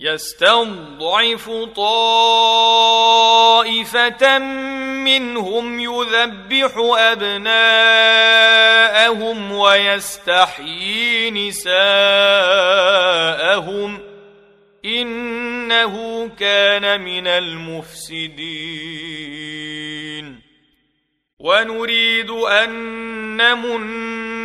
يستضعف طائفة منهم يذبح أبناءهم ويستحيي نساءهم إنه كان من المفسدين. ونريد أن نمن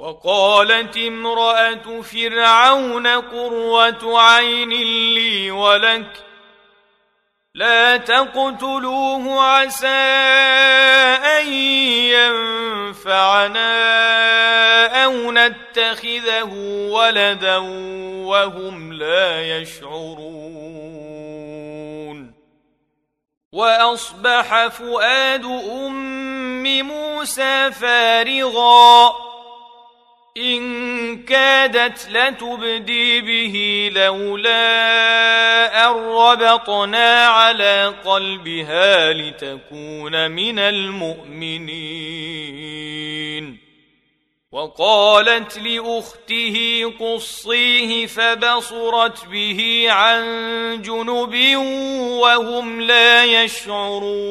وقالت امرأة فرعون قرة عين لي ولك لا تقتلوه عسى أن ينفعنا أو نتخذه ولدا وهم لا يشعرون. وأصبح فؤاد أم موسى فارغا إن كادت لتبدي به لولا أن ربطنا على قلبها لتكون من المؤمنين. وقالت لأخته قصيه فبصرت به عن جنب وهم لا يشعرون.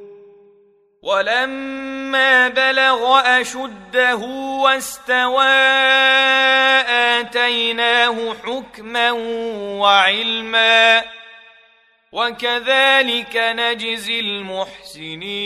ولما بلغ أشده واستوى آتيناه حكما وعلما. وكذلك نجزي المحسنين.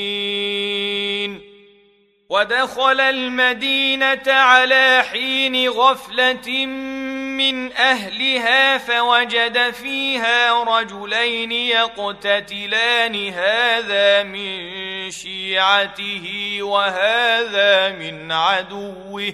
ودخل المدينة على حين غفلة من أهلها فوجد فيها رجلين يقتتلان. هذا من شيعته وهذا من عدوه.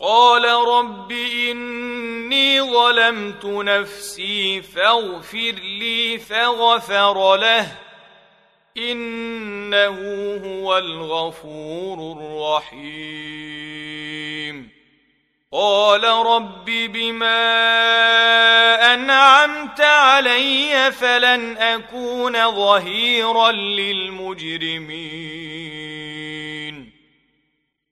قال رب إني ظلمت نفسي فاغفر لي فغفر له. إنه هو الغفور الرحيم. قال رب بما أنعمت علي فلن أكون ظهيرا للمجرمين.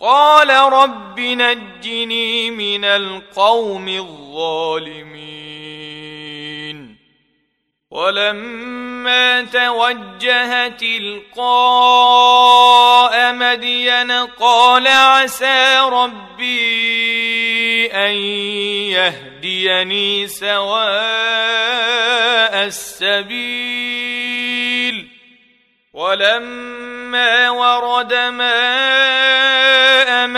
قال رب نجني من القوم الظالمين. ولما توجه تلقاء مدين قال عسى ربي أن يهديني سواء السبيل. ولما ورد ماء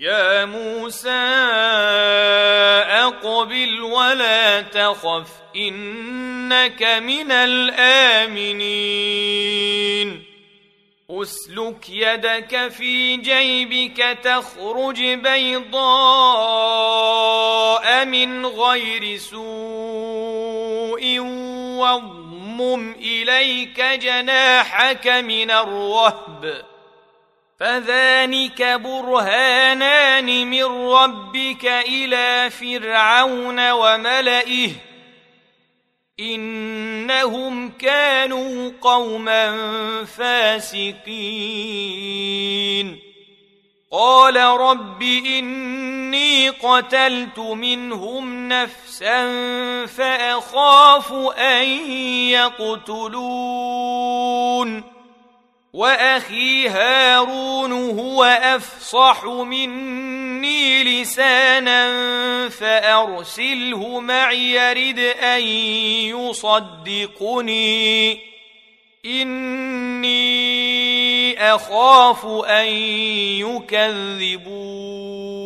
يا موسى أقبل ولا تخف إنك من الآمنين. أسلك يدك في جيبك تخرج بيضاء من غير سوء واضمم إليك جناحك من الرهب. فذلك برهانان من ربك إلى فرعون وملئه إنهم كانوا قوما فاسقين. قال رب إني قتلت منهم نفسا فأخاف أن يقتلون. وأخي هارون هو أفصح مني لسانا فأرسله معي يرد أن يصدقني. إني أخاف أن يكذبون.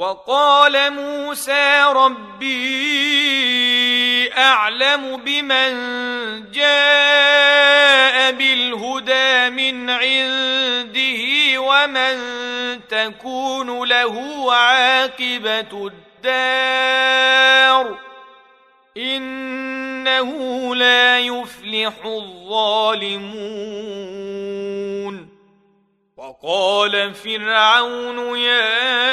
وقال موسى ربي أعلم بمن جاء بالهدى من عنده ومن تكون له عاقبة الدار إنه لا يفلح الظالمون وقال فرعون يا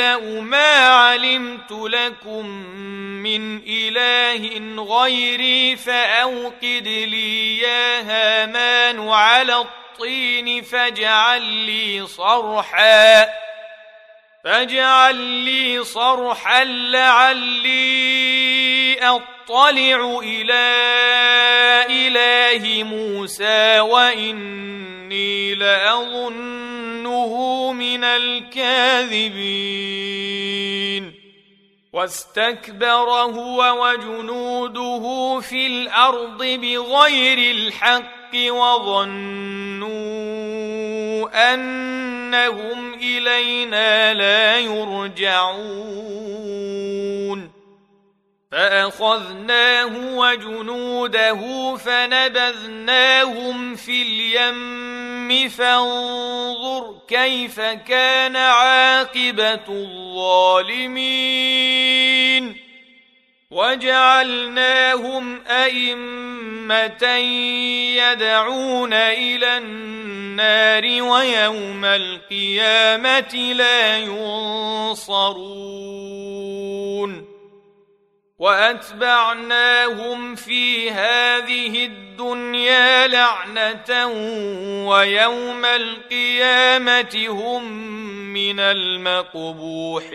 الملا ما علمت لكم من إله غيري فأوقد لي يا هامان على الطين فاجعل لي صرحا فاجعل لي صرحا لعلي أطلع إلى إله موسى وإني لاظنه من الكاذبين واستكبر هو وجنوده في الأرض بغير الحق وظنوا انهم الينا لا يرجعون فأخذناه وجنوده فنبذناهم في اليم فانظر كيف كان عاقبة الظالمين. وجعلناهم أئمة يدعون إلى النار ويوم القيامة لا ينصرون. وأتبعناهم في هذه الدنيا لعنة ويوم القيامة هم من المقبوحين.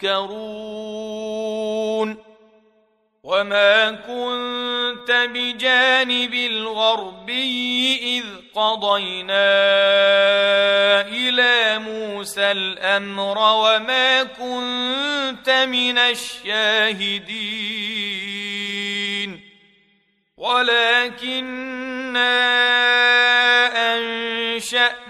تذكرون وما كنت بجانب الغربي إذ قضينا إلى موسى الأمر وما كنت من الشاهدين ولكنا أنشأنا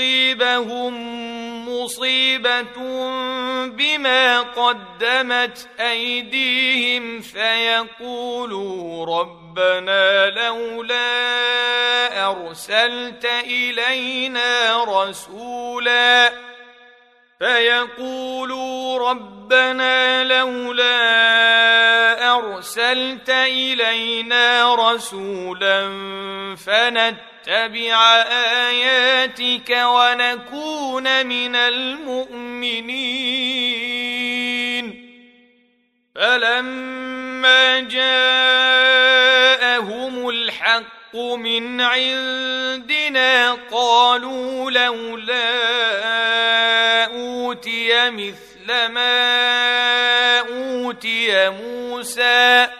تصيبهم مصيبة بما قدمت أيديهم فيقولوا ربنا لولا أرسلت إلينا رسولا فيقولوا ربنا لولا أرسلت إلينا رسولا فنتبع آياتك ونكون من المؤمنين. فلما جاءهم الحق من عندنا قالوا لولا أوتي مثل ما أوتي موسى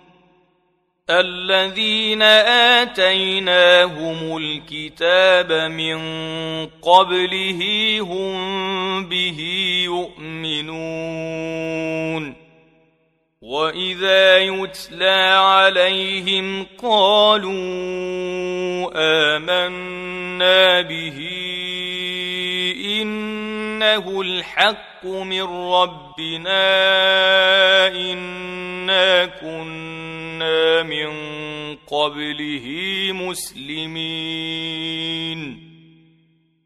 الذين آتيناهم الكتاب من قبله هم به يؤمنون. واذا يتلى عليهم قالوا امنا به إنه الحق من ربنا إنا كنا من قبله مسلمين.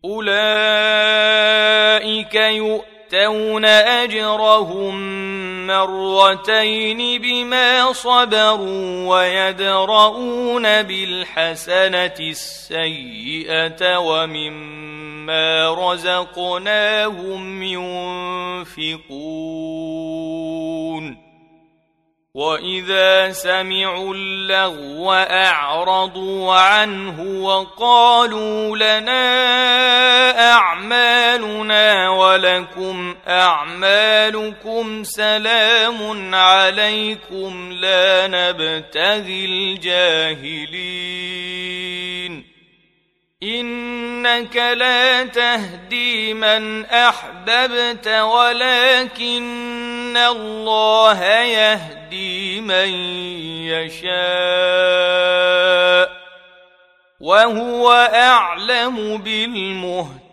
أولئك يؤتون أجرهم مرتين بما صبروا ويدرؤون بالحسنة السيئة ومما رزقناهم ينفقون وإذا سمعوا اللغو أعرضوا عنه وقالوا لنا أعمالنا ولكم أعمالكم سلام عليكم لا نبتغي الجاهلين. إنك لا تهدي من أحببت ولكن الله يهدي من يشاء وهو أعلم بالمهتدين.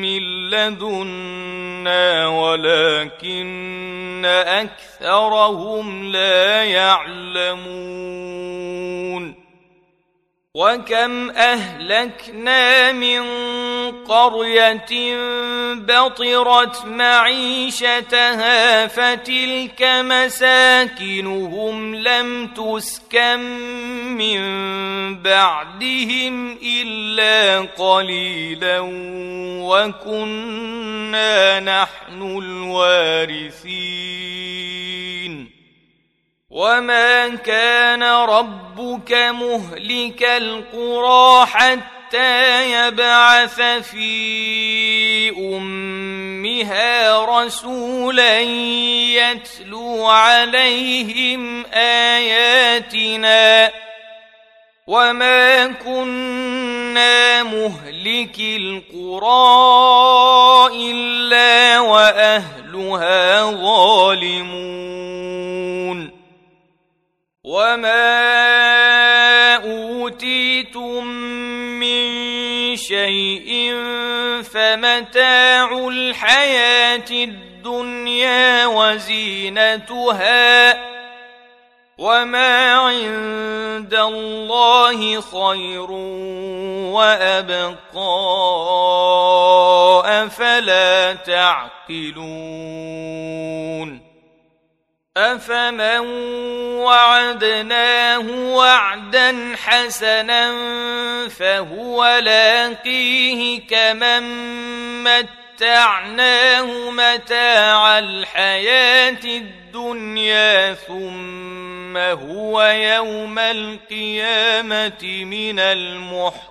من لدنا ولكن اكثرهم لا يعلمون وكم اهلكنا من قرية بطرت معيشتها فتلك مساكنهم لم تسكن من بعدهم إلا قليلا وكنا نحن الوارثين. وما كان ربك مهلك القرى حتى يبعث في أمها رسولا يتلو عليهم آياتنا وما كنا مهلك القرى إلا وأهلها ظالمون وما شيء فمتاع الحياة الدنيا وزينتها وما عند الله خير وأبقى. أفلا تعقلون افمن وعدناه وعدا حسنا فهو لاقيه كمن متعناه متاع الحياة الدنيا ثم هو يوم القيامه من المحضرين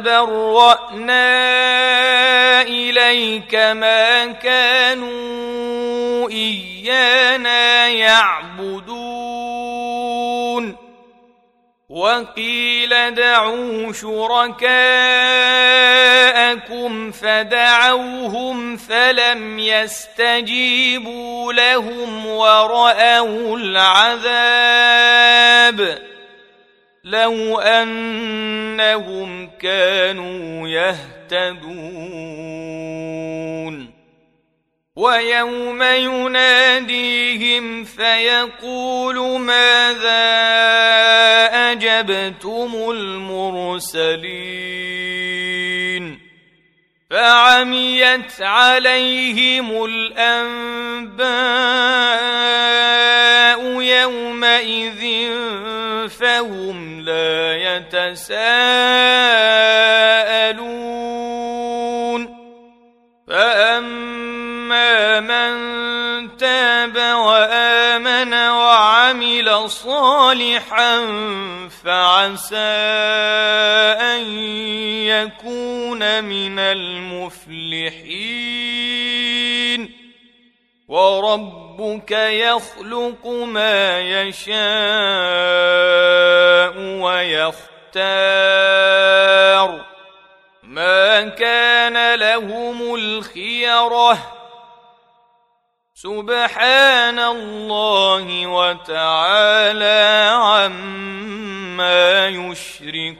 تبرأنا إليك ما كانوا إيانا يعبدون. وقيل دعوا شركاءكم فدعوهم فلم يستجيبوا لهم ورأوا العذاب. لو أنهم كانوا يهتدون ويوم يناديهم فيقول ماذا اجبتم المرسلين فعميت عليهم الانباء يومئذ فهم لا يتساءلون. فأما من تاب وآمن وعمل صالحا فعسى أن يكون من المفلحين. وربك يخلق ما يشاء ويختار. ما كان لهم الخيرة. سبحان الله وتعالى عما يشركون.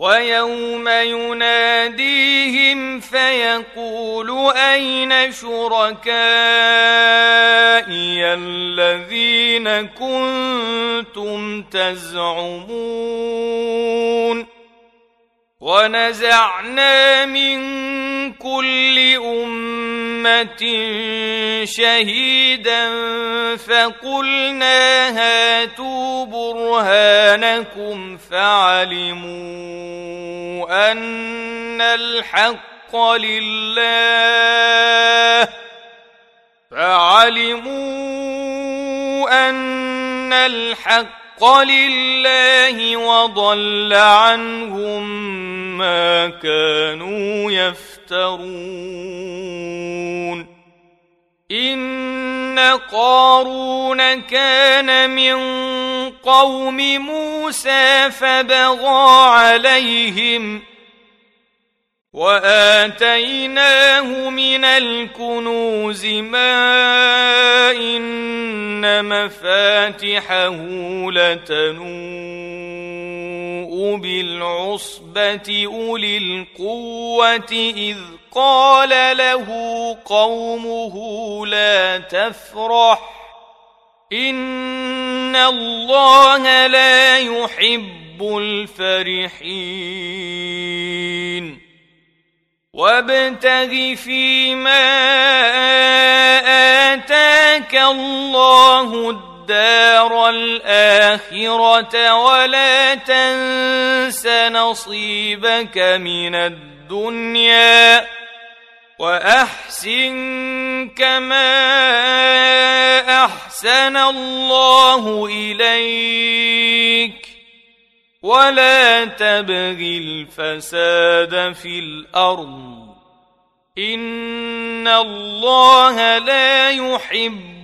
ويوم يناديهم فيقول أين شركائي الذين كنتم تزعمون ونزعنا من كل أمة شهيدا فقلنا هاتوا برهانكم فعلموا أن الحق لله فعلموا أن الحق لله وضل عنهم ما كانوا يفترون. إن قارون كان من قوم موسى فبغى عليهم وآتيناه من الكنوز ما إن مفاتحه لتنوء. بالعصبة أولي القوة إذ قال له قومه لا تفرح إن الله لا يحب الفرحين وابتغ فيما آتاك الله الدار الآخرة ولا تنس نصيبك من الدنيا وأحسن كما أحسن الله إليك ولا تبغ الفساد في الأرض إن الله لا يحب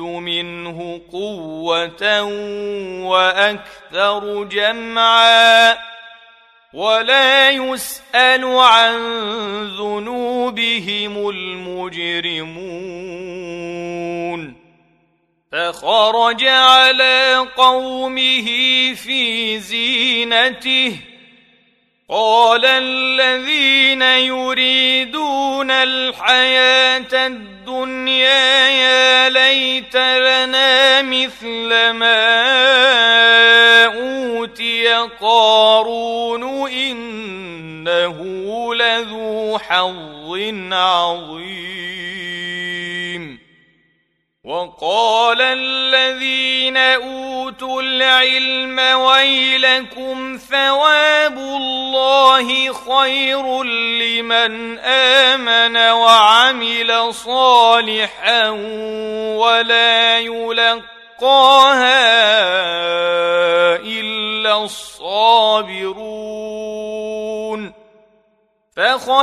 منه قوة وأكثر جمعا ولا يسأل عن ذنوبهم المجرمون فخرج على قومه في زينته قال الذين يريدون الحياة الدنيا يا ليت لنا مثل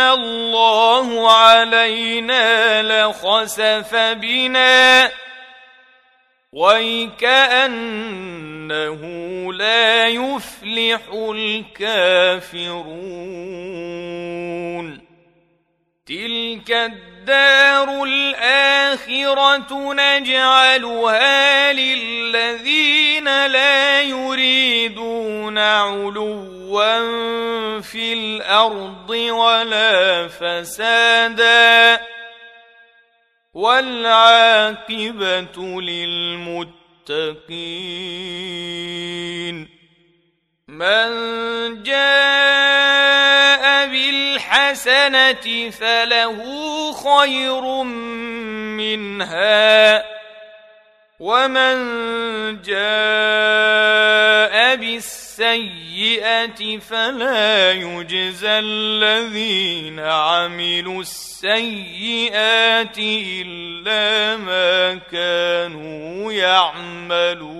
الله علينا لخسف بنا ويكانه لا يفلح الكافرون تلك الدار الاخره نجعلها للذين لا يريدون علوا في الأرض ولا فسادا والعاقبة للمتقين من جاء بالحسنة فله خير منها ومن جاء بالسنه السيئه فلا يجزى الذين عملوا السيئات الا ما كانوا يعملون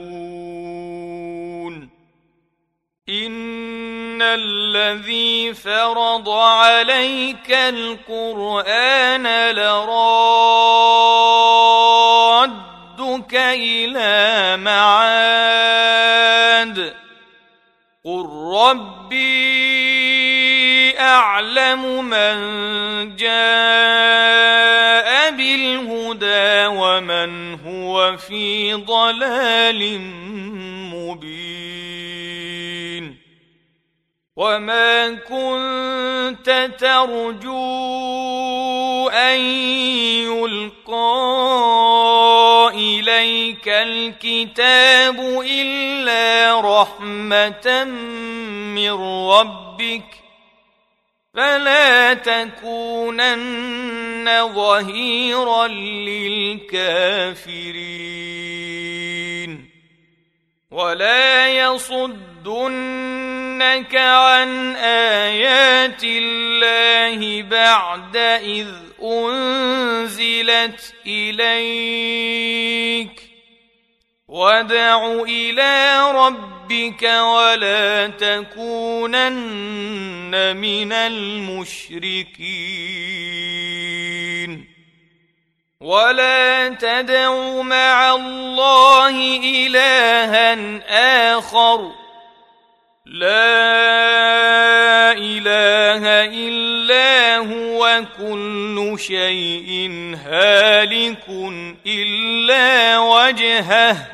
ان الذي فرض عليك القران إلى معاد قل ربي اعلم من جاء بالهدى ومن هو في ضلال مبين وما كنت ترجو ان يلقى اليك الكتاب الا رحمه من ربك فلا تكونن ظهيرا للكافرين ولا يصدنك عن ايات الله بعد اذ انزلت اليك وادع إلى ربك ولا تكونن من المشركين. ولا تدع مع الله إلها آخر. لا إله إلا هو كل شيء هالك إلا وجهه.